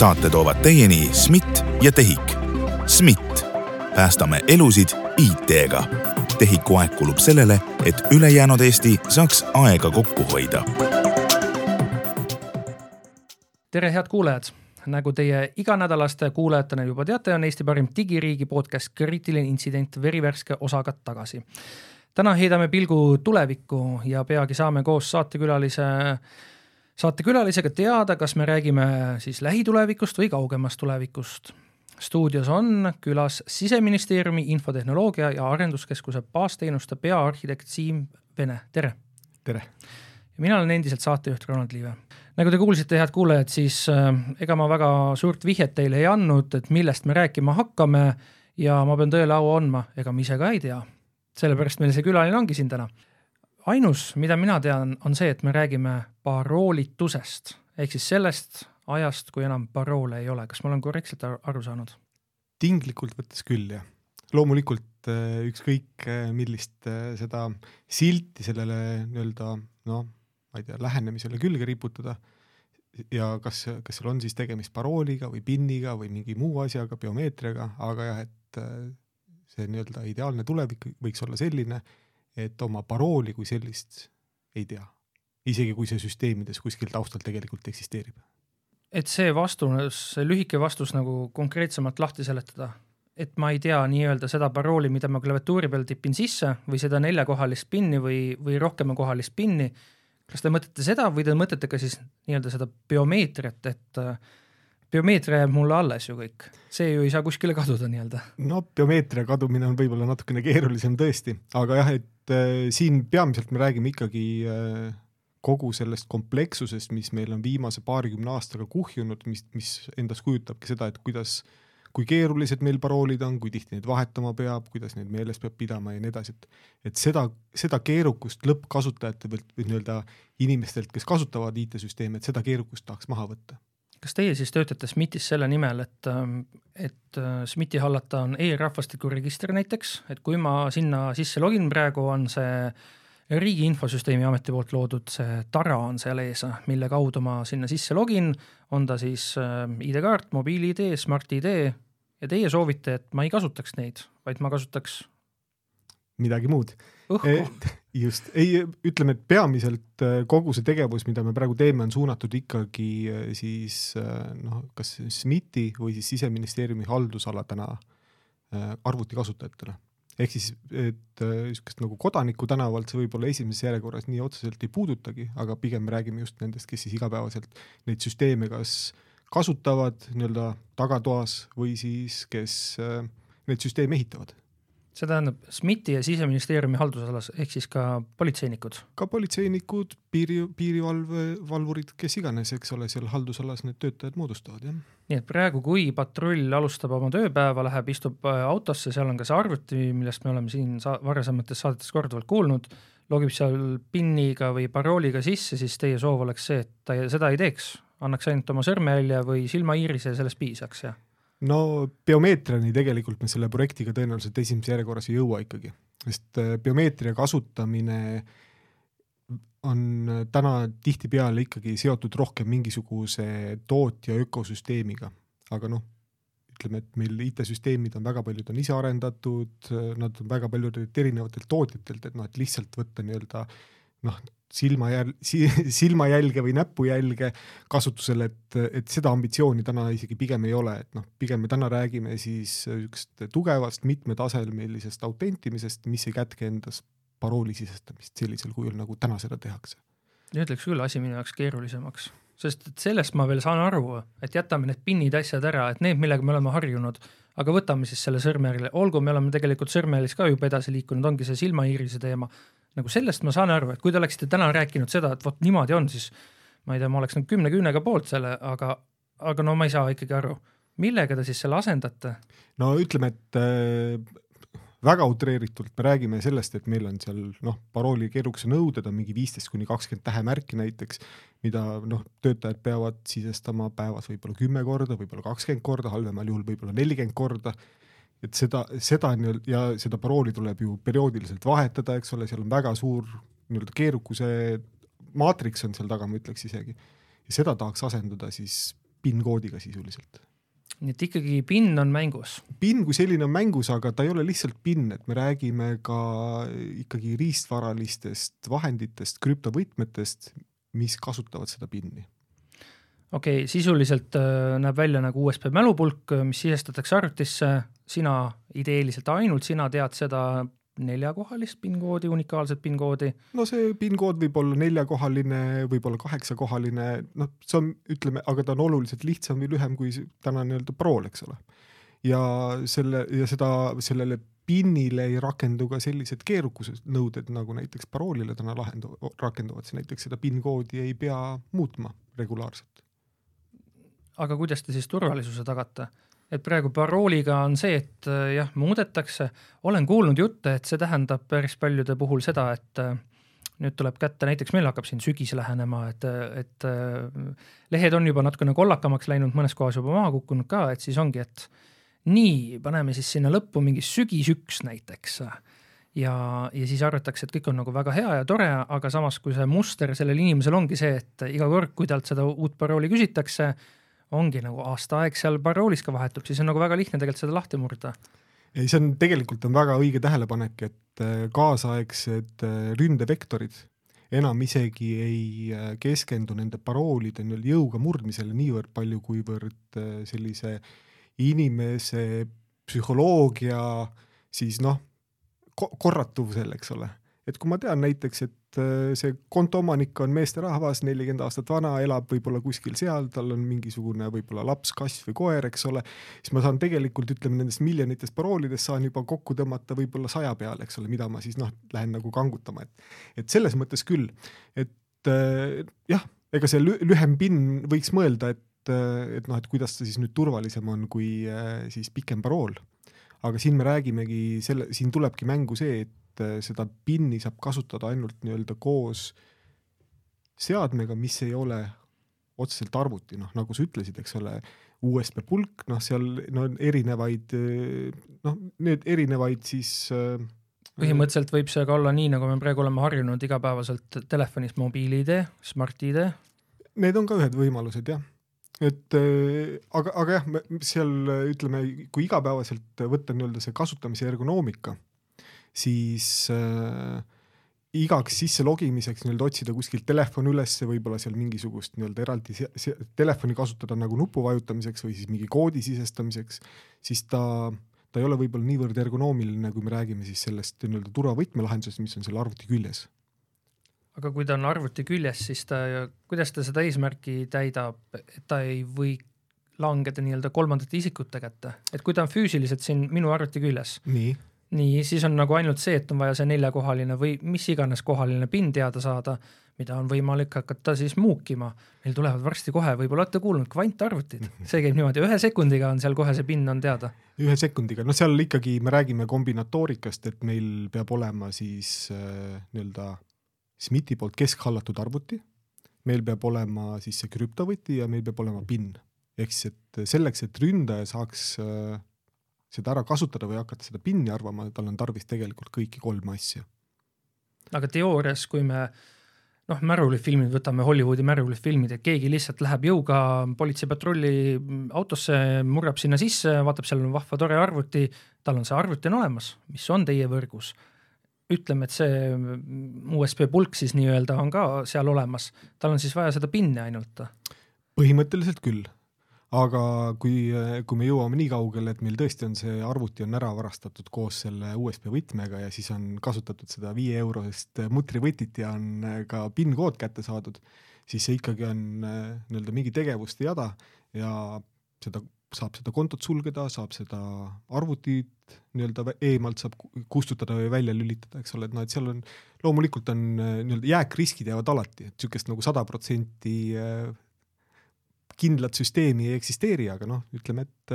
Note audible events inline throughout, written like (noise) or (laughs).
saate toovad teieni SMIT ja TEHIK. SMIT, päästame elusid IT-ga. TEHIK-u aeg kulub sellele, et ülejäänud Eesti saaks aega kokku hoida. tere, head kuulajad nagu teie iganädalaste kuulajatena juba teate, on Eesti parim digiriigi podcast Kriitiline intsident verivärske osaga tagasi. täna heidame pilgu tulevikku ja peagi saame koos saatekülalise, saatekülalisega teada, kas me räägime siis lähitulevikust või kaugemast tulevikust. stuudios on külas Siseministeeriumi infotehnoloogia ja arenduskeskuse baasteenuste peaarhitekt Siim Vene, tere! tere! mina olen endiselt saatejuht Ronald Liive nagu te kuulsite, head kuulajad, siis äh, ega ma väga suurt vihjet teile ei andnud, et millest me rääkima hakkame ja ma pean tõele au andma, ega ma ise ka ei tea. sellepärast meil see külaline ongi siin täna. Ainus, mida mina tean, on see, et me räägime paroolitusest ehk siis sellest ajast, kui enam paroole ei ole. kas ma olen korrektselt aru saanud? tinglikult võttes küll, jah. loomulikult äh, ükskõik äh, millist seda silti sellele nii-öelda noh ma ei tea, lähenemisele külge riputada ja kas, kas seal on siis tegemist parooliga või PIN-iga või mingi muu asjaga, biomeetriaga, aga jah, et äh, see nii-öelda ideaalne tulevik võiks olla selline, et oma parooli kui sellist ei tea, isegi kui see süsteemides kuskil taustal tegelikult eksisteerib. et see vastus, see lühike vastus nagu konkreetsemalt lahti seletada, et ma ei tea nii-öelda seda parooli, mida ma klaviatuuri peal tipin sisse või seda neljakohalist PIN-i või, või rohkemakohalist PIN-i kas te mõtlete seda või te mõtlete ka siis nii-öelda seda biomeetriat, et äh, biomeetria jääb mulle alles ju kõik, see ju ei saa kuskile kaduda nii-öelda. no biomeetria kadumine on võib-olla natukene keerulisem tõesti, aga jah, et äh, siin peamiselt me räägime ikkagi äh, kogu sellest komplekssusest, mis meil on viimase paarikümne aastaga kuhjunud, mis, mis endast kujutabki seda, et kuidas kui keerulised meil paroolid on, kui tihti neid vahetama peab, kuidas neid meeles peab pidama ja nii edasi, et et seda, seda keerukust lõppkasutajate pealt või nii-öelda inimestelt, kes kasutavad IT-süsteeme, et seda keerukust tahaks maha võtta. Kas teie siis töötate SMIT-is selle nimel, et, et äh, SMIT-i hallata on e-rahvastikuregister näiteks, et kui ma sinna sisse login, praegu on see riigi Infosüsteemi Ameti poolt loodud see tara on seal ees, mille kaudu ma sinna sisse login, on ta siis äh, ID-kaart, mobiil-ID, Smart-ID. Ja teie soovite, et ma ei kasutaks neid, vaid ma kasutaks midagi muud. just, ei, ütleme, et peamiselt äh, kogu see tegevus, mida me praegu teeme, on suunatud ikkagi äh, siis noh, kas SMIT-i või siis siseministeeriumi haldusala täna arvutikasutajatele ehk siis, et niisugust nagu kodanikku tänavalt see võib-olla esimeses järjekorras nii otseselt ei puudutagi, aga pigem me räägime just nendest, kes siis igapäevaselt neid süsteeme kas kasutavad nii-öelda tagatoas või siis kes neid süsteeme ehitavad see tähendab SMIT-i ja siseministeeriumi haldusalas ehk siis ka politseinikud? ka politseinikud, piiri, piirivalve, valvurid, kes iganes, eks ole, seal haldusalas need töötajad moodustavad, jah. nii et praegu, kui patrull alustab oma tööpäeva, läheb, istub äh, autosse, seal on ka see arvuti, millest me oleme siin sa varasemates saadetes korduvalt kuulnud, logib seal PIN-iga või parooliga sisse, siis teie soov oleks see, et ta seda ei teeks, annaks ainult oma sõrmejälje või silmaiirise ja sellest piisaks, jah? No biomeetriani tegelikult me selle projektiga tõenäoliselt esimeses järjekorras ei jõua ikkagi, sest äh, biomeetria kasutamine on äh, täna tihtipeale ikkagi seotud rohkem mingisuguse tootja ökosüsteemiga, aga noh, ütleme, et meil IT-süsteemid on väga paljud on ise arendatud, nad on väga paljudelt erinevatelt tootjatelt, et noh, et lihtsalt võtta nii-öelda noh, silmajäl-, (laughs) silmajälge või näpujälge kasutusele, et, et seda ambitsiooni täna isegi pigem ei ole, et noh, pigem me täna räägime siis niisugust tugevast mitmetasemelisest autentimisest, mis ei kätke endas parooli sisestamist sellisel kujul, nagu täna seda tehakse. ütleks küll asi minu jaoks keerulisemaks, sest et sellest ma veel saan aru, et jätame need pinnid asjad ära, et need, millega me oleme harjunud, aga võtame siis selle sõrmejälje, olgu, me oleme tegelikult sõrmejäljes ka juba edasi liikunud, ongi see silmaiirise teema nagu sellest ma saan aru, et kui te oleksite täna rääkinud seda, et vot niimoodi on, siis ma ei tea, ma oleks nagu kümne küünega poolt selle, aga, aga no ma ei saa ikkagi aru, millega te siis selle asendate? no ütleme, et äh, väga utreeritult me räägime sellest, et meil on seal noh, parooli keerukuse nõuded on mingi viisteist kuni kakskümmend tähemärki näiteks, mida noh, töötajad peavad sisestama päevas võib-olla kümme korda, võib-olla kakskümmend korda, halvemal juhul võib-olla nelikümmend korda et seda, seda nii-öelda ja seda parooli tuleb ju perioodiliselt vahetada, eks ole, seal on väga suur nii-öelda keerukuse maatriks on seal taga, ma ütleks isegi. ja seda tahaks asendada siis PIN-koodiga sisuliselt. nii et ikkagi PIN on mängus? PIN kui selline on mängus, aga ta ei ole lihtsalt PIN, et me räägime ka ikkagi riistvaralistest vahenditest, krüptovõtmetest, mis kasutavad seda PIN-i okei okay,, sisuliselt äh, näeb välja nagu USB mälupulk, mis sisestatakse arvutisse, sina ideeliselt ainult sina tead seda neljakohalist PIN-koodi, unikaalset PIN-koodi? no see PIN-kood võib olla neljakohaline, võib olla kaheksakohaline, noh, see on, ütleme, aga ta on oluliselt lihtsam või lühem kui täna nii-öelda Prol, eks ole. ja selle ja seda, sellele PIN-ile ei rakendu ka sellised keerukused nõuded, nagu näiteks paroolile täna lahendu-, rakenduvad, siis näiteks seda PIN-koodi ei pea muutma regulaarselt. aga kuidas te siis turvalisuse tagate? Et praegu parooliga on see, et äh, jah, muudetakse, olen kuulnud jutte, et see tähendab päris paljude puhul seda, et äh, nüüd tuleb kätte, näiteks meil hakkab siin sügis lähenema, et, et äh, lehed on juba natukene kollakamaks läinud, mõnes kohas juba maha kukkunud ka, et siis ongi, et nii, paneme siis sinna lõppu mingi sügis üks näiteks. Ja, ja siis arvatakse, et kõik on nagu väga hea ja tore, aga samas, kui see muster sellel inimesel ongi see, et iga kord, kui talt seda uut parooli küsitakse, ongi nagu aasta aeg seal paroolis ka vahetub, siis on nagu väga lihtne tegelikult seda lahti murda. ei, see on tegelikult on väga õige tähelepanek, et äh, kaasaegsed äh, ründevektorid enam isegi ei äh, keskendu nende paroolide nii-öelda jõuga murdmisele niivõrd palju, kuivõrd sellise inimese psühholoogia siis noh, korratuvusel, eks ole. et kui ma tean näiteks, et see kontoomanik on meesterahvas, nelikümmend aastat vana, elab võib-olla kuskil seal, tal on mingisugune võib-olla laps, kass või koer, eks ole, siis ma saan tegelikult ütleme nendest miljonitest paroolidest saan juba kokku tõmmata võib-olla saja peale, eks ole, mida ma siis noh, lähen nagu kangutama, et et selles mõttes küll, et äh, jah, ega see lühem PIN võiks mõelda, et äh, et noh, et kuidas ta siis nüüd turvalisem on kui äh, siis pikem parool. Aga siin me räägimegi selle, siin tulebki mängu see, et äh, seda PIN-i saab kasutada ainult nii-öelda koos seadmega, mis ei ole otseselt arvuti, noh nagu sa ütlesid, eks ole, USB pulk, noh seal no erinevaid noh, need erinevaid siis äh, põhimõtteliselt võib see ka olla nii, nagu me praegu oleme harjunud igapäevaselt telefonis mobiil-ID, Smart-ID. Need on ka ühed võimalused jah, et äh, aga, aga jah, seal ütleme, kui igapäevaselt võtta nii-öelda see kasutamise ergonoomika siis äh, igaks sisse logimiseks nii-öelda otsida kuskilt telefon ülesse, võib-olla seal mingisugust nii-öelda eraldi telefoni kasutada nagu nupu vajutamiseks või siis mingi koodi sisestamiseks, siis ta, ta ei ole võib-olla niivõrd ergonoomiline, kui me räägime siis sellest nii-öelda turvavõtmelahendusest, mis on seal arvuti küljes. Aga kui ta on arvuti küljes, siis ta, kuidas ta seda eesmärki täidab, et ta ei või langeda nii-öelda kolmandate isikute kätte, et kui ta on füüsiliselt siin minu arvuti küljes, nii, siis on nagu ainult see, et on vaja see neljakohaline või mis iganes kohaline PIN teada saada, mida on võimalik hakata siis muukima. meil tulevad varsti kohe, võib-olla olete kuulnud, kvantarvutid, see käib niimoodi, ühe sekundiga on seal kohe see PIN on teada. ühe sekundiga, no seal ikkagi me räägime kombinatoorikast, et meil peab olema siis äh, nii-öelda SMIT-i poolt keskhallatud arvuti, meil peab olema siis see krüptovõti ja meil peab olema PIN. ehk siis, et selleks, et ründaja saaks äh, seda ära kasutada või hakata seda pinni arvama, tal on tarvis tegelikult kõiki kolme asja. aga teoorias, kui me noh, märulifilmid, võtame Hollywoodi märulifilmid, et keegi lihtsalt läheb jõuga politseipatrulli autosse, murrab sinna sisse, vaatab, seal on vahva tore arvuti, tal on see arvuti on olemas, mis on teie võrgus. Ütleme, et see USB pulk siis nii-öelda on ka seal olemas, tal on siis vaja seda pinni ainult? põhimõtteliselt küll aga kui, kui me jõuame nii kaugele, et meil tõesti on see arvuti on ära varastatud koos selle USB võtmega ja siis on kasutatud seda viie eurosest mutrivõtit ja on ka PIN-kood kätte saadud, siis see ikkagi on nii-öelda mingi tegevuste jada ja seda saab seda kontot sulgeda, saab seda arvutit nii-öelda eemalt saab kustutada või välja lülitada, eks ole, et noh, et seal on loomulikult on nii-öelda jääkriskid jäävad alati, et niisugust nagu sada protsenti kindlat süsteemi ei eksisteeri, aga noh, ütleme, et,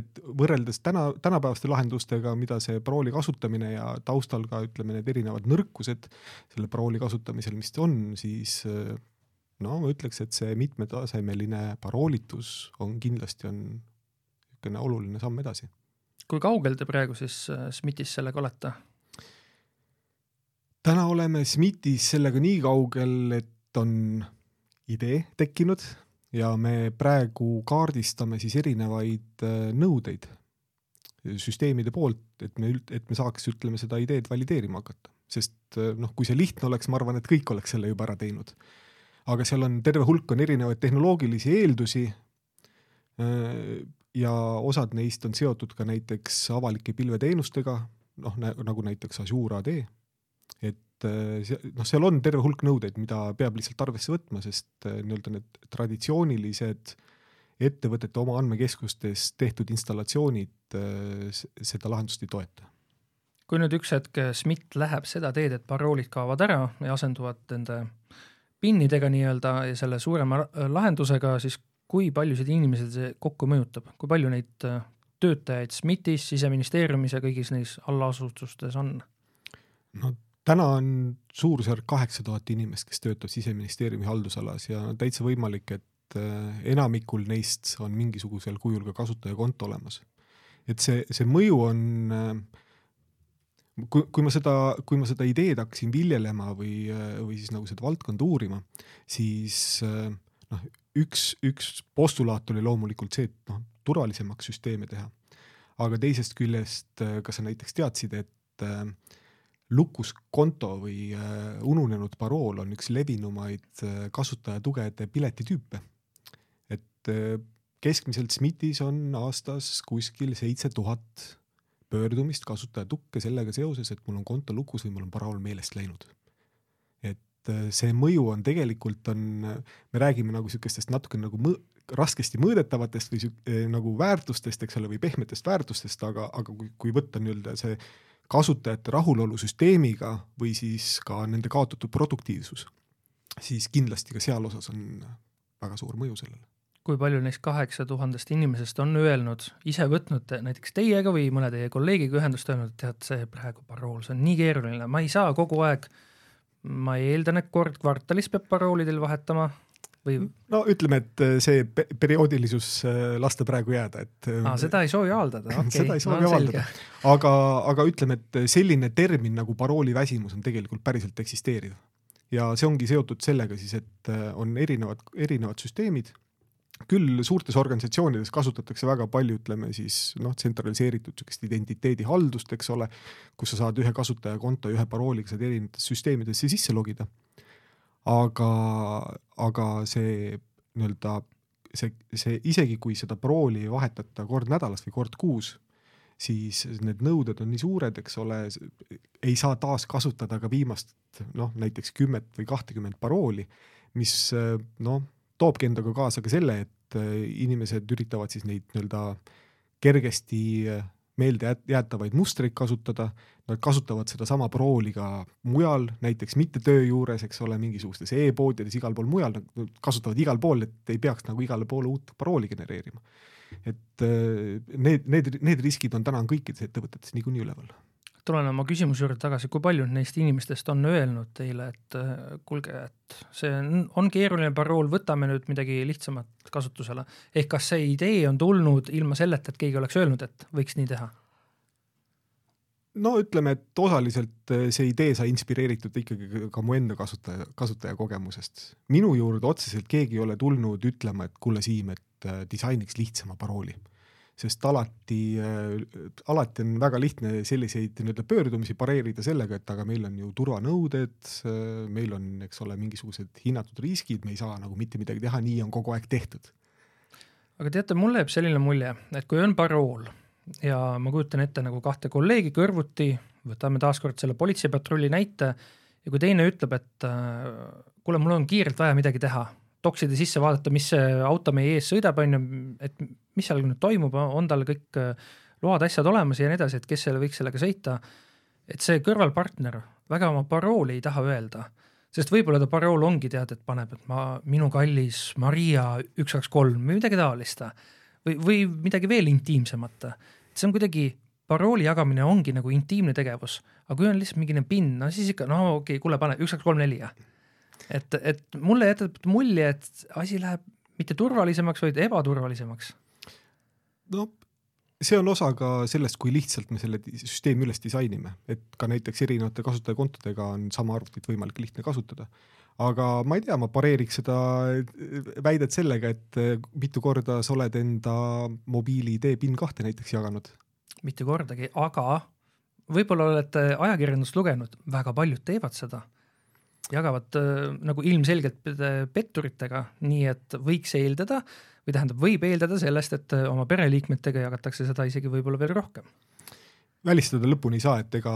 et võrreldes täna, tänapäevaste lahendustega, mida see parooli kasutamine ja taustal ka ütleme, need erinevad nõrkused selle parooli kasutamisel, mis on, siis no ma ütleks, et see mitmetasemeline paroolitus on kindlasti on niisugune oluline samm edasi. kui kaugel te praegu siis äh, SMIT-is sellega olete? täna oleme SMIT-is sellega nii kaugel, et on idee tekkinud, ja me praegu kaardistame siis erinevaid äh, nõudeid süsteemide poolt, et me, et me saaks, ütleme, seda ideed valideerima hakata. sest noh, kui see lihtne oleks, ma arvan, et kõik oleks selle juba ära teinud. aga seal on terve hulk on erinevaid tehnoloogilisi eeldusi ja osad neist on seotud ka näiteks avalike pilveteenustega, noh nagu näiteks Azure AD, et noh, seal on terve hulk nõudeid, mida peab lihtsalt arvesse võtma, sest nii-öelda need traditsioonilised ettevõtete oma andmekeskustes tehtud installatsioonid seda lahendust ei toeta. kui nüüd üks hetk SMIT läheb seda teed, et paroolid kaovad ära ja asenduvad nende PIN-idega nii-öelda ja selle suurema lahendusega, siis kui paljusid inimesi see kokku mõjutab, kui palju neid äh, töötajaid SMIT-is, siseministeeriumis ja kõigis neis allasutustes on? no täna on suurusjärk kaheksa tuhat inimest, kes töötab siseministeeriumi haldusalas ja täitsa võimalik, et äh, enamikul neist on mingisugusel kujul ka kasutajakonto olemas. et see, see mõju on äh, kui, kui ma seda, kui ma seda ideed hakkasin viljelema või, või siis nagu seda valdkonda uurima, siis noh, üks, üks postulaat oli loomulikult see, et noh, turvalisemaks süsteeme teha. aga teisest küljest, äh, kas sa näiteks teadsid, et äh, lukus konto või äh, ununenud parool on üks levinumaid äh, kasutajatugede piletitüüpe. et äh, keskmiselt SMIT-is on aastas kuskil seitse tuhat pöördumist kasutajatukke sellega seoses, et mul on konto lukus või mul on parool meelest läinud et äh, see mõju on tegelikult on, me räägime nagu sihukestest natuke nagu mõ, raskesti mõõdetavatest või äh, nagu väärtustest, eks ole, või pehmetest väärtustest, aga, aga kui, kui võtta nii-öelda see kasutajate rahulolu süsteemiga või siis ka nende kaotatud produktiivsus, siis kindlasti ka seal osas on väga suur mõju sellele. Kui palju neist kaheksa tuhandest inimesest on öelnud, ise võtnud näiteks teiega või mõne teie kolleegiga ühendust, öelnud, et tead, see praegu parool, see on nii keeruline, ma ei saa kogu aeg äh, ma eeldan, et kord kvartalis peab paroolidel vahetama või? no ütleme, et äh, see perioodilisus äh, lasta praegu jääda, et ah,. seda ei soovi avaldada, (laughs) okei okay.. seda ei soovi no, avaldada, aga, aga ütleme, et selline termin nagu parooliväsimus on tegelikult päriselt eksisteeriv. ja see ongi seotud sellega siis, et on erinevad, erinevad süsteemid küll suurtes organisatsioonides kasutatakse väga palju, ütleme siis noh, tsentraliseeritud niisugust identiteedihaldust, eks ole, kus sa saad ühe kasutajakonto ja ühe parooliga saad erinevatesse süsteemidesse sisse logida. aga, aga see nii-öelda see, see isegi kui seda parooli ei vahetata kord nädalas või kord kuus, siis need nõuded on nii suured, eks ole, ei saa taaskasutada ka viimast noh, näiteks kümmet või kahtekümmet parooli, mis noh toobki endaga kaasa ka selle, et äh, inimesed üritavad siis neid nii-öelda kergesti äh, meelde jäetavaid mustreid kasutada, nad kasutavad sedasama parooli ka mujal, näiteks mitte töö juures, eks ole, mingisugustes e-poodides, igal pool mujal, nad kasutavad igal pool, et ei peaks nagu igale poole uut parooli genereerima. et äh, need, need, need riskid on täna kõikides ettevõtetes niikuinii üleval tulen oma küsimuse juurde tagasi, kui paljud neist inimestest on öelnud teile, et äh, kuulge, et see on, on keeruline parool, võtame nüüd midagi lihtsamat kasutusele. ehk kas see idee on tulnud ilma selleta, et keegi oleks öelnud, et võiks nii teha? no ütleme, et osaliselt äh, see idee sai inspireeritud ikkagi ka mu enda kasutaja, kasutajakogemusest. minu juurde otseselt keegi ei ole tulnud ütlema, et kuule, Siim, et äh, disainiks lihtsama parooli sest alati, äh, alati on väga lihtne selliseid nii-öelda pöördumisi pareerida sellega, et aga meil on ju turvanõuded, äh, meil on, eks ole, mingisugused hinnatud riskid, me ei saa nagu mitte midagi teha, nii on kogu aeg tehtud. aga teate, mulle jääb selline mulje, et kui on parool ja ma kujutan ette nagu kahte kolleegi kõrvuti, võtame taaskord selle politseipatrulli näite ja kui teine ütleb, et äh, kuule, mul on kiirelt vaja midagi teha dokside sisse vaadata, mis auto meie ees sõidab, on ju, et mis seal nüüd toimub, on tal kõik äh, load, asjad olemas ja nii edasi, et kes selle võiks sellega sõita. et see kõrvalpartner väga oma parooli ei taha öelda, sest võib-olla ta parool ongi tead, et paneb, et ma, minu kallis Maria üks, kaks, kolm või midagi taolist või, või midagi veel intiimsemat. see on kuidagi, parooli jagamine ongi nagu intiimne tegevus, aga kui on lihtsalt mingi PIN, no siis ikka, no okei okay,, kuule, pane üks, kaks, kolm, neli ja et, et mulle jätab mulje, et asi läheb mitte turvalisemaks, vaid ebaturvalisemaks. no see on osa ka sellest, kui lihtsalt me selle süsteemi üles disainime, et ka näiteks erinevate kasutajakontodega on sama arvutit võimalik lihtne kasutada. aga ma ei tea, ma pareeriks seda väidet sellega, et mitu korda sa oled enda mobiili-ID PIN kahte näiteks jaganud. mitte kordagi, aga võib-olla olete ajakirjandust lugenud, väga paljud teevad seda jagavad äh, nagu ilmselgelt petturitega, nii et võiks eeldada, või tähendab, võib eeldada sellest, et äh, oma pereliikmetega jagatakse seda isegi võib-olla veel rohkem välistada lõpuni ei saa, et ega,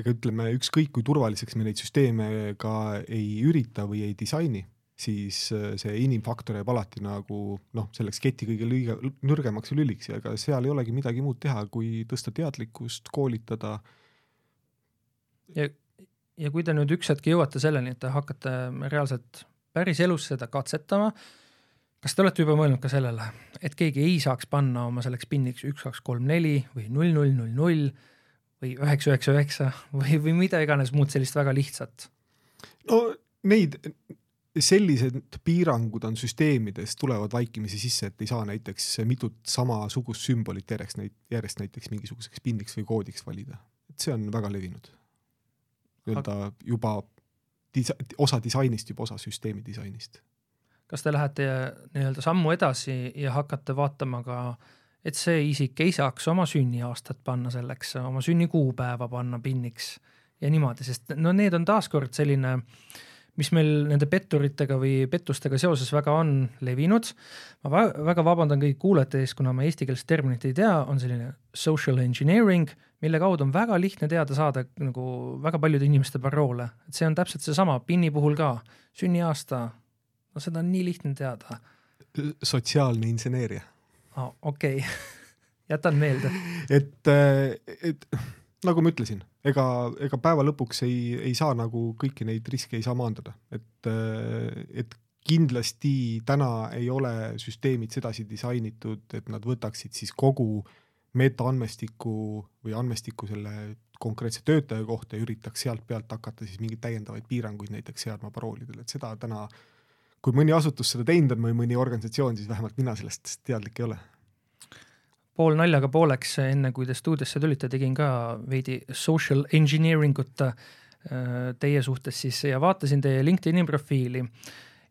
ega ütleme, ükskõik kui turvaliseks me neid süsteeme ka ei ürita või ei disaini, siis äh, see inimfaktor jääb alati nagu noh, selleks keti kõige lüige, nõrgemaks lüliks ja ega seal ei olegi midagi muud teha, kui tõsta teadlikkust, koolitada. ja, ja kui te nüüd üks hetk jõuate selleni, et te hakkate reaalselt päriselus seda katsetama kas te olete juba mõelnud ka sellele, et keegi ei saaks panna oma selleks PIN-iks üks, kaks, kolm, neli või null, null, null, null või üheksa, üheksa, üheksa (laughs) või, või mida iganes muud sellist väga lihtsat? no neid, sellised piirangud on süsteemides, tulevad vaikimisi sisse, et ei saa näiteks mitut samasugust sümbolit järjest, järjest näiteks mingisuguseks PIN-iks või koodiks valida, et see on väga levinud. Nii-öelda juba disa-, osa disainist, juba osa süsteemi disainist. Kas te lähete nii-öelda sammu edasi ja hakkate vaatama ka, et see isik ei saaks oma sünniaastat panna selleks, oma sünnikuupäeva panna PIN-iks ja niimoodi, sest no need on taaskord selline, mis meil nende petturitega või pettustega seoses väga on levinud. ma väga vabandan kõik kuulajate ees, kuna ma eestikeelset terminit ei tea, on selline social engineering, mille kaudu on väga lihtne teada saada nagu väga paljude inimeste paroole, et see on täpselt seesama PIN-i puhul ka, sünniaasta no seda on nii lihtne teada. sotsiaalne inseneeria oh,. okei okay. (laughs) jätan meelde. et, et nagu ma ütlesin, ega, ega päeva lõpuks ei, ei saa nagu kõiki neid riske ei saa maandada, et, et kindlasti täna ei ole süsteemid sedasi disainitud, et nad võtaksid siis kogu metaandmestiku või andmestiku selle konkreetse töötaja kohta ja üritaks sealt pealt hakata siis mingeid täiendavaid piiranguid näiteks seadma paroolidele, et seda täna äh, kui mõni asutus seda teinud on või mõni organisatsioon, siis vähemalt mina sellest teadlik ei ole. Pool naljaga pooleks, enne kui te stuudiosse tulite, tegin ka veidi social engineering ut äh, teie suhtes siis ja vaatasin teie LinkedIn'i profiili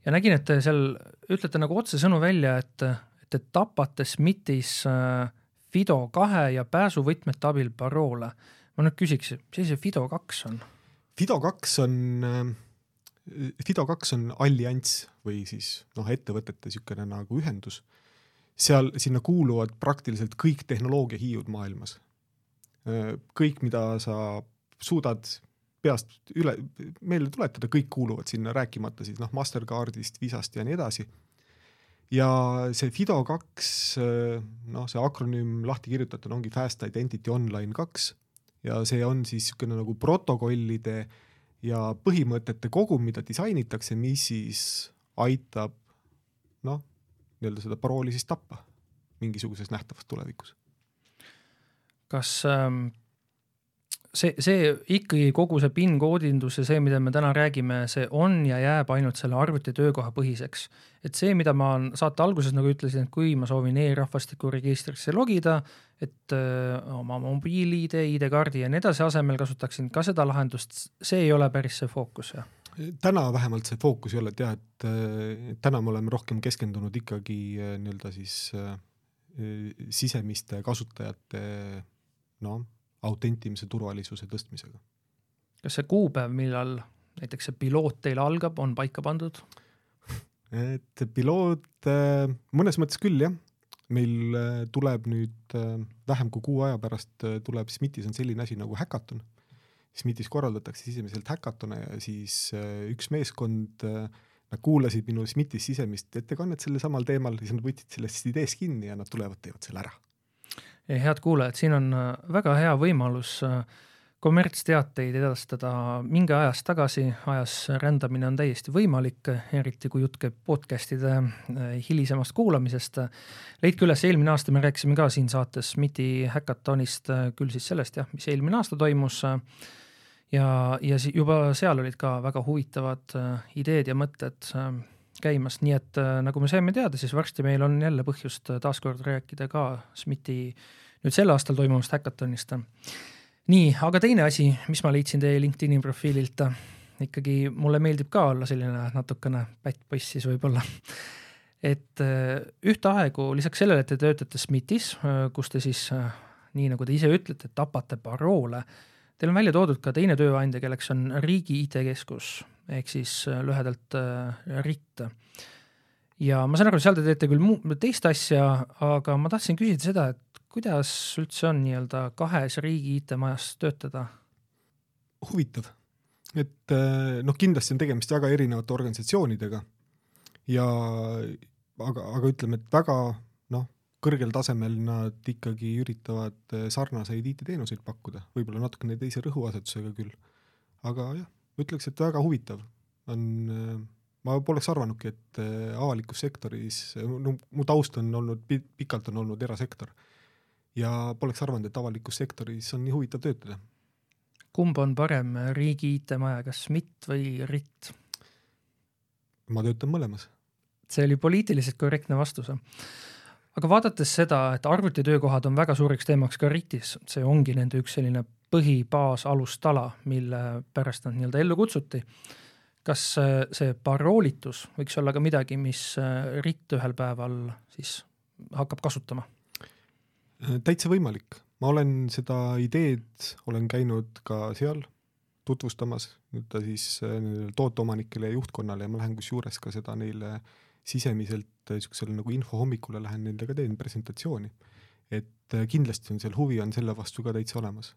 ja nägin, et te seal ütlete nagu otsesõnu välja, et, te tapate SMITis äh, Fido kahe ja pääsuvõtmete abil paroole. ma nüüd küsiks, mis asi see Fido kaks on? Fido kaks on äh, Fido kaks on allianss või siis noh, ettevõtete niisugune nagu ühendus. Seal, sinna kuuluvad praktiliselt kõik tehnoloogiahiiud maailmas. kõik, mida sa suudad peast üle, meelde tuletada, kõik kuuluvad sinna, rääkimata siis noh, Mastercardist, Visast ja nii edasi. ja see Fido kaks, noh, see akronüüm lahti kirjutatuna ongi Fast Identity Online kaks ja see on siis niisugune nagu protokollide ja põhimõtete kogum, mida disainitakse, mis siis aitab noh, nii-öelda seda parooli siis tappa mingisuguses nähtavas tulevikus. kas ähm, see, see ikkagi kogu see PIN koodindus ja see, mida me täna räägime, see on ja jääb ainult selle arvuti töökoha põhiseks. et see, mida ma saate alguses nagu ütlesin, et kui ma soovin e-rahvastikuregistrisse logida, et öö, oma mobiil-ID, ID-kaardi ja nii edasi asemel kasutaksin ka seda lahendust, see ei ole päris see fookus, jah? Täna vähemalt see fookus ei ole, et jah, et täna me oleme rohkem keskendunud ikkagi nii-öelda siis äh, sisemiste kasutajate noh autentimise turvalisuse tõstmisega. kas see kuupäev, millal näiteks see piloot teil algab, on paika pandud? et piloot äh, mõnes mõttes küll jah, meil äh, tuleb nüüd äh, vähem kui kuu aja pärast tuleb SMIT-is on selline asi nagu häkaton. SMIT-is korraldatakse sisemiselt häkatone ja siis üks meeskond, nad kuulasid minu SMIT-is sisemist ettekannet sellel samal teemal, siis nad võtsid sellest ideest kinni ja nad tulevad, teevad selle ära head kuulajad, siin on äh, väga hea võimalus äh, kommertsteateid edastada mingi ajast tagasi, ajas rändamine on täiesti võimalik, eriti kui jutt käib podcast'ide äh, hilisemast kuulamisest. leidke üles, eelmine aasta me rääkisime ka siin saates MIT häkatonist, küll siis sellest jah, mis eelmine aasta toimus. Ja, ja juba seal olid ka väga huvitavad ideed ja mõtted käimas, nii et äh, nagu me saime teada, siis varsti meil on jälle põhjust äh, taaskord rääkida ka SMIT-i nüüd sel aastal toimuvast häkatonist. nii, aga teine asi, mis ma leidsin teie LinkedIni profiililt, ikkagi mulle meeldib ka olla selline natukene pättpoiss siis võib-olla et äh, ühtaegu lisaks sellele, et te töötate SMIT-is, äh, kus te siis äh, nii nagu te ise ütlete, tapate paroole, teil on välja toodud ka teine tööandja, kelleks on Riigi IT-keskus ehk siis lühedalt RIT. ja ma saan aru, seal te teete küll muu, teist asja, aga ma tahtsin küsida seda, et kuidas üldse on nii-öelda kahes riigi IT-majas töötada? huvitav, et noh, kindlasti on tegemist väga erinevate organisatsioonidega ja aga, aga ütleme, et väga kõrgel tasemel nad ikkagi üritavad eh, sarnaseid IT-teenuseid pakkuda, võib-olla natukene teise rõhuasetusega küll. aga jah, ütleks, et väga huvitav on, eh, ma poleks arvanudki, et eh, avalikus sektoris, no mu taust on olnud, pikalt on olnud erasektor ja poleks arvanud, et avalikus sektoris on nii huvitav töötada. kumb on parem riigi IT-maja, kas SMIT või RIT? ma töötan mõlemas see oli poliitiliselt korrektne vastus. Aga vaadates seda, et arvutitöökohad on väga suureks teemaks ka RIT-is, see ongi nende üks selline põhibaas, alustala, mille pärast nad nii-öelda ellu kutsuti. kas see paroolitus võiks olla ka midagi, mis RIT ühel päeval siis hakkab kasutama? täitsa võimalik, ma olen seda ideed, olen käinud ka seal tutvustamas, ta siis tooteomanikele ja juhtkonnale ja ma lähen kusjuures ka seda neile äh, sisemiselt niisugusele nagu infohommikule lähen nendega teen presentatsiooni. et äh, kindlasti on seal huvi on selle vastu ka täitsa olemas.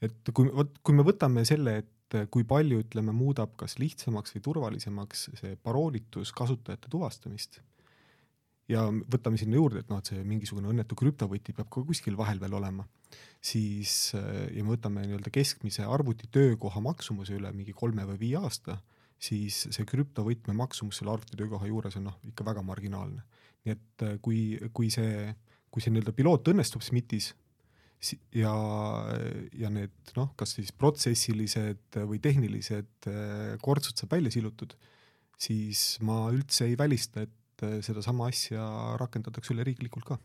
et kui, vot kui me võtame selle, et äh, kui palju, ütleme, muudab kas lihtsamaks või turvalisemaks see paroolitus kasutajate tuvastamist ja võtame sinna juurde, et noh, et see mingisugune õnnetu krüptovõti peab ka kuskil vahel veel olema, siis äh, ja me võtame nii-öelda keskmise arvuti töökoha maksumuse üle mingi kolme või viie aasta siis see krüptovõtme maksumus selle arvutitöökoha juures on noh, ikka väga marginaalne. nii et äh, kui, kui see, kui see nii-öelda piloot õnnestub SMIT-is ja, ja need noh, kas siis protsessilised või tehnilised äh, kortsud saab välja silutud, siis ma üldse ei välista, et äh, sedasama asja rakendatakse üleriiklikult ka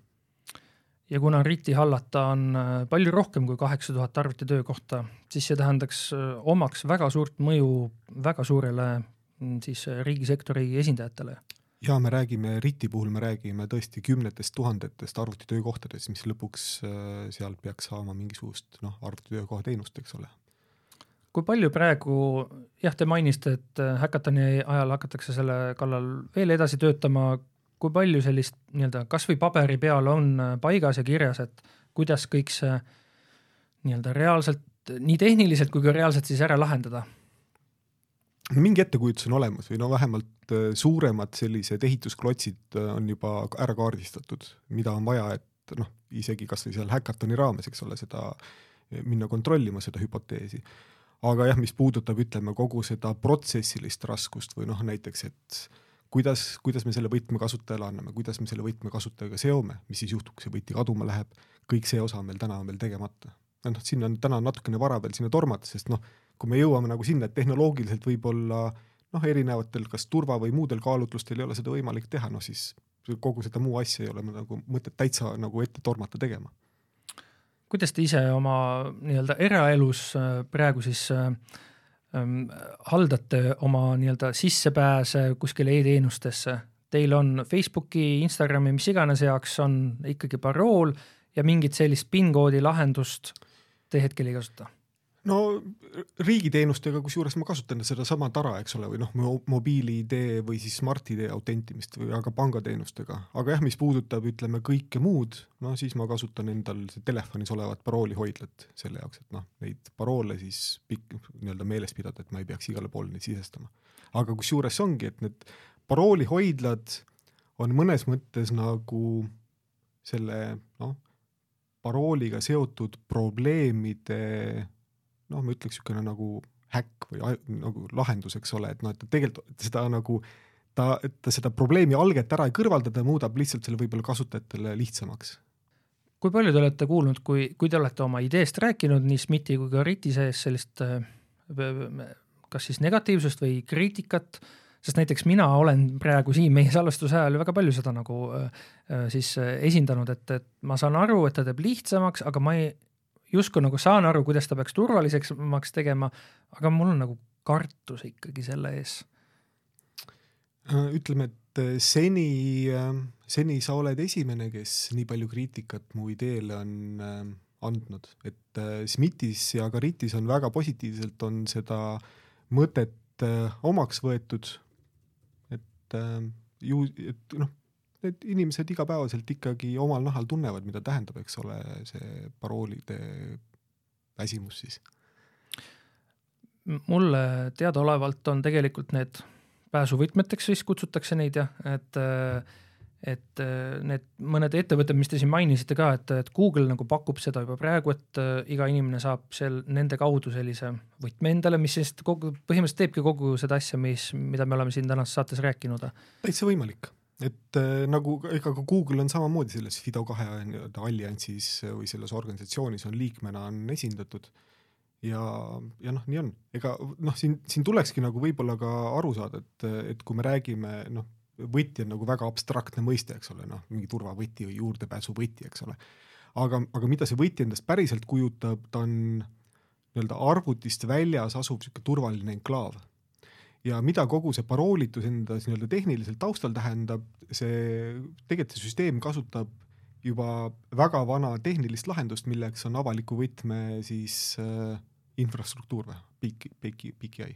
ja kuna RIT-i hallata on äh, palju rohkem kui kaheksa tuhat arvutitöökohta, siis see tähendaks, äh, omaks väga suurt mõju väga suurele mm, siis äh, riigisektori esindajatele. ja me räägime RIT-i puhul, me räägime tõesti kümnetest tuhandetest arvutitöökohtadest, mis lõpuks sealt peaks saama mingisugust noh, arvutitöökoha teenust, eks ole kui palju praegu, jah, te mainisite, et häkatoni ajal hakatakse selle kallal veel edasi töötama, kui palju sellist nii-öelda kasvõi paberi peal on äh, paigas ja kirjas, et kuidas kõik see nii-öelda reaalselt, nii tehniliselt kui ka reaalselt siis ära lahendada? no mingi ettekujutus on olemas või no vähemalt äh, suuremad sellised ehitusklotsid äh, on juba ära kaardistatud, mida on vaja, et noh, isegi kasvõi seal häkatoni raames, eks ole, seda minna kontrollima, seda hüpoteesi. aga jah, mis puudutab, ütleme kogu seda protsessilist raskust või noh, näiteks, et kuidas, kuidas me selle võtme kasutajale anname, kuidas me selle võtme kasutajaga seome, mis siis juhtub, kui see võti kaduma läheb, kõik see osa on meil täna on veel tegemata. noh, sinna on täna natukene vara veel sinna tormata, sest noh, kui me jõuame nagu sinna, et tehnoloogiliselt võib-olla noh, erinevatel kas turva või muudel kaalutlustel ei ole seda võimalik teha, noh siis kogu seda muu asja ei ole nagu mõtet täitsa nagu ette tormata tegema. kuidas te ise oma nii-öelda eraelus äh, praegu siis äh, haldate oma nii-öelda sissepääse kuskile e-teenustesse, teil on Facebooki, Instagrami, mis iganes jaoks on ikkagi parool ja mingit sellist PIN-koodi lahendust te hetkel ei kasuta? No riigiteenustega, kusjuures ma kasutan sedasama tara, eks ole, või noh, mobiil-ID või siis Smart-ID autentimist või aga pangateenustega, aga jah, mis puudutab, ütleme kõike muud, no siis ma kasutan endal telefonis olevat paroolihoidlat selle jaoks, et noh, neid paroole siis pikk nii-öelda meeles pidada, et ma ei peaks igale poole neid sisestama. aga kusjuures ongi, et need paroolihoidlad on mõnes mõttes nagu selle noh, parooliga seotud probleemide noh, ma ütleks niisugune nagu häkk või nagu lahendus, eks ole, et noh, et tegelikult seda nagu ta, ta seda probleemi alget ära ei kõrvalda, ta muudab lihtsalt selle võib-olla kasutajatele lihtsamaks. kui palju te olete kuulnud, kui, kui te olete oma ideest rääkinud nii SMIT-i kui ka RIT-i sees sellist kas siis negatiivsust või kriitikat sest näiteks mina olen praegu siin meie salvestuse ajal väga palju seda nagu äh, siis esindanud, et, et ma saan aru, et ta teeb lihtsamaks, aga ma ei, justkui nagu saan aru, kuidas ta peaks turvalisemaks tegema, aga mul on nagu kartus ikkagi selle ees. ütleme, et seni, seni sa oled esimene, kes nii palju kriitikat mu ideele on andnud, et SMITis ja Garitis on väga positiivselt, on seda mõtet omaks võetud, et ju, et noh, need inimesed igapäevaselt ikkagi omal nahal tunnevad, mida tähendab, eks ole, see paroolide väsimus siis. mulle teadaolevalt on tegelikult need pääsuvõtmeteks vist kutsutakse neid jah, et et need mõned ettevõtted, mis te siin mainisite ka, et, et Google nagu pakub seda juba praegu, et iga inimene saab seal nende kaudu sellise võtme endale, mis siis kogu, põhimõtteliselt teebki kogu seda asja, mis, mida me oleme siin tänases saates rääkinud. täitsa võimalik et äh, nagu ega ka Google on samamoodi selles FIDO kahe nii-öelda alliansis või selles organisatsioonis on liikmena on esindatud. ja, ja noh, nii on, ega noh, siin, siin tulekski nagu võib-olla ka aru saada, et, et kui me räägime noh, võti on nagu väga abstraktne mõiste, eks ole, noh, mingi turvavõti või juurdepääsuvõti, eks ole. aga, aga mida see võti endast päriselt kujutab, ta on nii-öelda arvutist väljas asuv niisugune turvaline enklaav ja mida kogu see paroolitus enda nii-öelda tehniliselt taustal tähendab, see, tegelikult see süsteem kasutab juba väga vana tehnilist lahendust, milleks on avaliku võtme siis äh, infrastruktuur või PIK, PIK, PKI.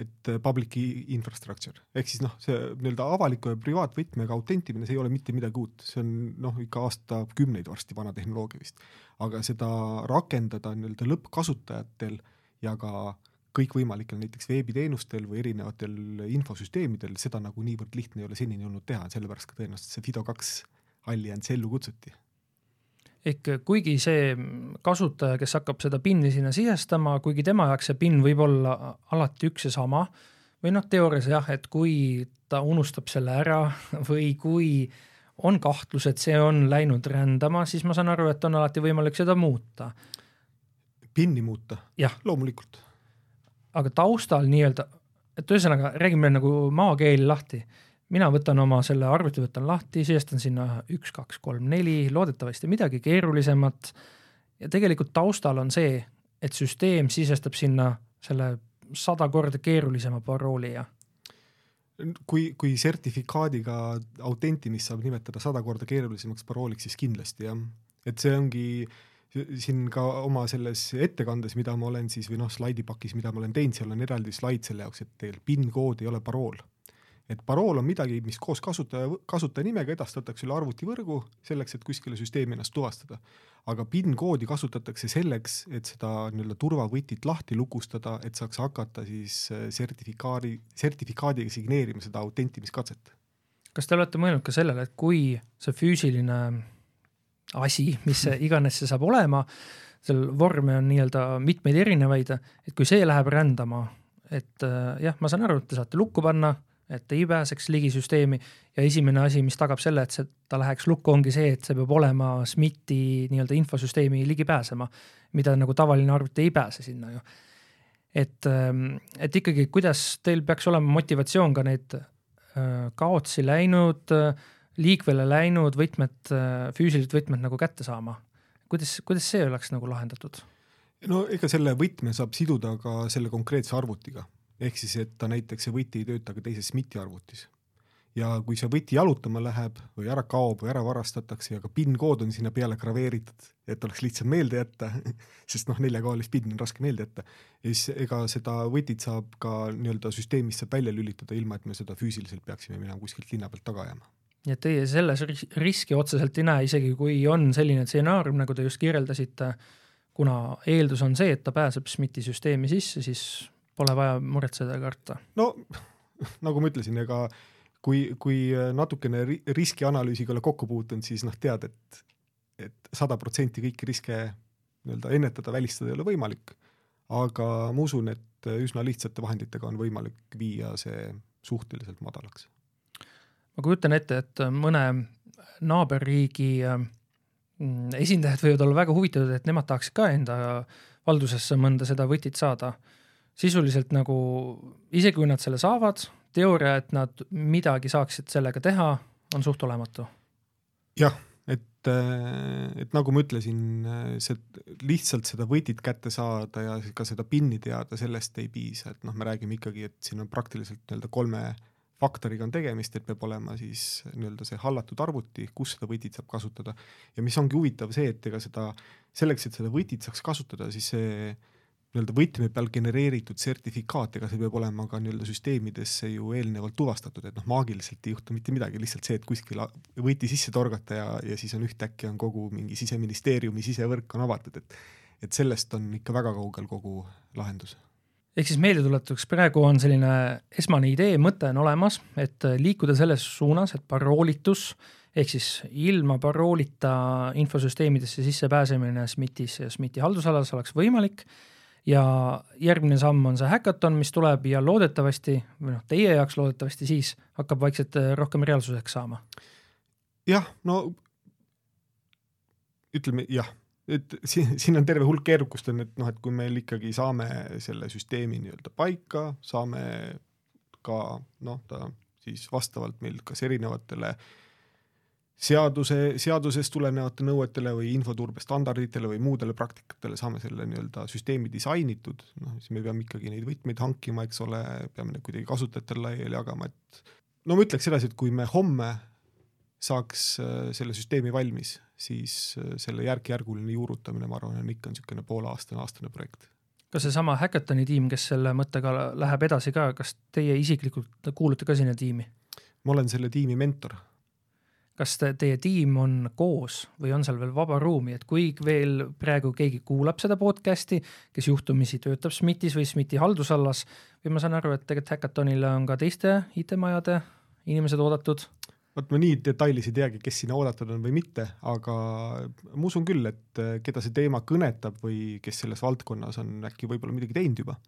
et äh, public infrastructure ehk siis noh, see nii-öelda avaliku ja privaatvõtmega autentimine, see ei ole mitte midagi uut, see on noh, ikka aastakümneid varsti vana tehnoloogia vist. aga seda rakendada nii-öelda lõppkasutajatel ja ka äh, kõikvõimalikel näiteks veebiteenustel või erinevatel infosüsteemidel, seda nagu niivõrd lihtne ei ole senini olnud teha, sellepärast ka tõenäoliselt see Fido kaks allianss ellu kutsuti. ehk kuigi see kasutaja, kes hakkab seda PIN-i sinna sisestama, kuigi tema jaoks see PIN võib olla alati üks ja sama või noh, teoorias jah, et kui ta unustab selle ära (laughs) või kui on kahtlus, et see on läinud rändama, siis ma saan aru, et on alati võimalik seda muuta. PIN-i muuta? loomulikult aga taustal nii-öelda, et ühesõnaga räägime nagu maakeeli lahti. mina võtan oma selle arvuti, võtan lahti, sisestan sinna üks, kaks, kolm, neli, loodetavasti midagi keerulisemat. ja tegelikult taustal on see, et süsteem sisestab sinna selle sada korda keerulisema parooli ja kui, kui sertifikaadiga autentimist saab nimetada sada korda keerulisemaks parooliks, siis kindlasti jah, et see ongi äh, siin ka oma selles ettekandes, mida ma olen siis või noh, slaidipakis, mida ma olen teinud, seal on eraldi slaid selle jaoks, et teil PIN kood ei ole parool. et parool on midagi, mis koos kasutaja, kasutajanimega edastatakse üle arvutivõrgu selleks, et kuskile süsteemi ennast tuvastada. aga PIN koodi kasutatakse selleks, et seda nii-öelda turvavõtit lahti lukustada, et saaks hakata siis äh, sertifikaadi, sertifikaadiga signeerima seda autentimiskatset. kas te olete mõelnud ka sellele, et kui see füüsiline asi, mis see iganes see saab olema, seal vorme on nii-öelda mitmeid erinevaid, et kui see läheb rändama, et äh, jah, ma saan aru, et te saate lukku panna, et ei pääseks ligi süsteemi. Ja esimene asi, mis tagab selle, et see, ta läheks lukku, ongi see, et see peab olema SMIT-i nii-öelda infosüsteemi ligi pääsema, mida nagu tavaline arvuti ei pääse sinna ju. et, ähm, et ikkagi, kuidas teil peaks olema motivatsioon ka neid äh, kaotsi läinud äh, liikvele läinud võtmed, äh, füüsilised võtmed nagu kätte saama. kuidas, kuidas see oleks nagu lahendatud? no ega selle võtme saab siduda ka selle konkreetse arvutiga, ehk siis, et ta näiteks see võti ei tööta ka teises SMIT-i arvutis. ja kui see võti jalutama läheb või ära kaob või ära varastatakse ja ka PIN kood on sinna peale graveeritud, et oleks lihtsam meelde jätta (laughs) sest noh, neljakohalist PIN on raske meelde jätta, siis ega seda võtit saab ka nii-öelda süsteemist saab välja lülitada, ilma et me seda füüsiliselt peaksime minema kuskilt linna pealt taga ajama nii et teie selles riski otseselt ei näe, isegi kui on selline stsenaarium, nagu te just kirjeldasite, kuna eeldus on see, et ta pääseb SMIT-i süsteemi sisse, siis pole vaja muretseda ja karta. no nagu ma ütlesin, ega kui, kui natukene riskianalüüsiga ole kokku puutunud, siis noh, tead, et et sada protsenti kõiki riske nii-öelda ennetada, välistada ei ole võimalik, aga ma usun, et üsna lihtsate vahenditega on võimalik viia see suhteliselt madalaks ma kujutan ette, et mõne naaberriigi mm, esindajad võivad olla väga huvitatud, et nemad tahaksid ka enda valdusesse mõnda seda võtit saada. sisuliselt nagu isegi kui nad selle saavad, teooria, et nad midagi saaksid sellega teha, on suht olematu. jah, et, et nagu ma ütlesin, see lihtsalt seda võtit kätte saada ja ka seda PIN-i teada, sellest ei piisa, et noh, me räägime ikkagi, et siin on praktiliselt nii-öelda kolme faktoriga on tegemist, et peab olema siis nii-öelda see hallatud arvuti, kus seda võtit saab kasutada. ja mis ongi huvitav see, et ega seda, selleks, et seda võtit saaks kasutada, siis see nii-öelda võtme peal genereeritud sertifikaat, ega see peab olema ka nii-öelda süsteemidesse ju eelnevalt tuvastatud, et noh, maagiliselt ei juhtu mitte midagi, lihtsalt see, et kuskil võti sisse torgata ja, ja siis on ühtäkki on kogu mingi siseministeeriumi sisevõrk on avatud, et et sellest on ikka väga kaugel kogu lahendus ehk siis meeldetuletuseks, praegu on selline esmane idee, mõte on olemas, et liikuda selles suunas, et paroolitus ehk siis ilma paroolita infosüsteemidesse sissepääsemine SMIT-is ja SMIT-i haldusalas oleks võimalik ja järgmine samm on see häkaton, mis tuleb ja loodetavasti või noh, teie jaoks loodetavasti siis hakkab vaikselt rohkem reaalsuseks saama. jah, no ütleme jah et (laughs) siin, siin on terve hulk keerukust on, et noh, et kui meil ikkagi saame selle süsteemi nii-öelda paika, saame ka noh, ta siis vastavalt meil kas erinevatele seaduse, seadusest tulenevate nõuetele või infoturbe standarditele või muudele praktikatele saame selle nii-öelda süsteemi disainitud, noh siis me peame ikkagi neid võtmeid hankima, eks ole, peame need kuidagi kasutajatele laiali jagama, et no ma ütleks sedasi, et kui me homme saaks äh, selle süsteemi valmis, siis äh, selle järk-järguline juurutamine, ma arvan, on ikka niisugune pooleaastane, aastane projekt. kas seesama Hackathoni tiim, kes selle mõttega läheb edasi ka, kas teie isiklikult kuulute ka sinna tiimi? ma olen selle tiimi mentor. kas te, teie tiim on koos või on seal veel vaba ruumi, et kui veel praegu keegi kuulab seda podcast'i, kes juhtumisi töötab SMIT-is või SMIT-i haldusalas või ma saan aru, et tegelikult Hackathonile on ka teiste IT-majade inimesed oodatud vot ma nii detailis ei teagi, kes sinna oodatud on või mitte, aga ma usun küll, et eh, keda see teema kõnetab või kes selles valdkonnas on äkki võib-olla midagi teinud juba,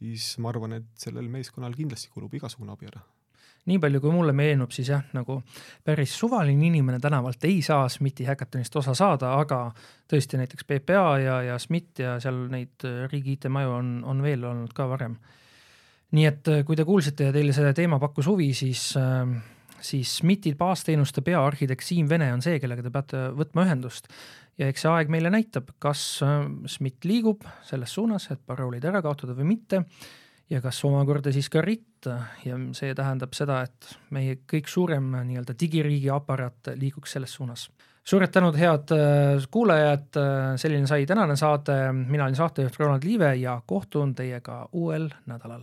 siis ma arvan, et sellel meeskonnal kindlasti kulub igasugune abi ära nii palju, kui mulle meenub, siis jah, nagu päris suvaline inimene tänavalt ei saa SMIT-i häkatonist osa saada, aga tõesti näiteks PPA ja, ja SMIT ja seal neid riigi IT-maju on, on veel olnud ka varem. nii et kui te kuulsite ja teile see teema pakkus huvi, siis äh, siis SMIT-i baasteenuste peaarhitekt Siim Vene on see, kellega te peate võtma ühendust. ja eks see aeg meile näitab, kas äh, SMIT liigub selles suunas, et paroolid ära kaotada või mitte ja kas omakorda siis ka RIT ja see tähendab seda, et meie kõik suurem nii-öelda digiriigi aparaat liiguks selles suunas. suured tänud, head äh, kuulajad, äh, selline sai tänane saade, mina olin saatejuht Ronald Liive ja kohtun teiega uuel nädalal.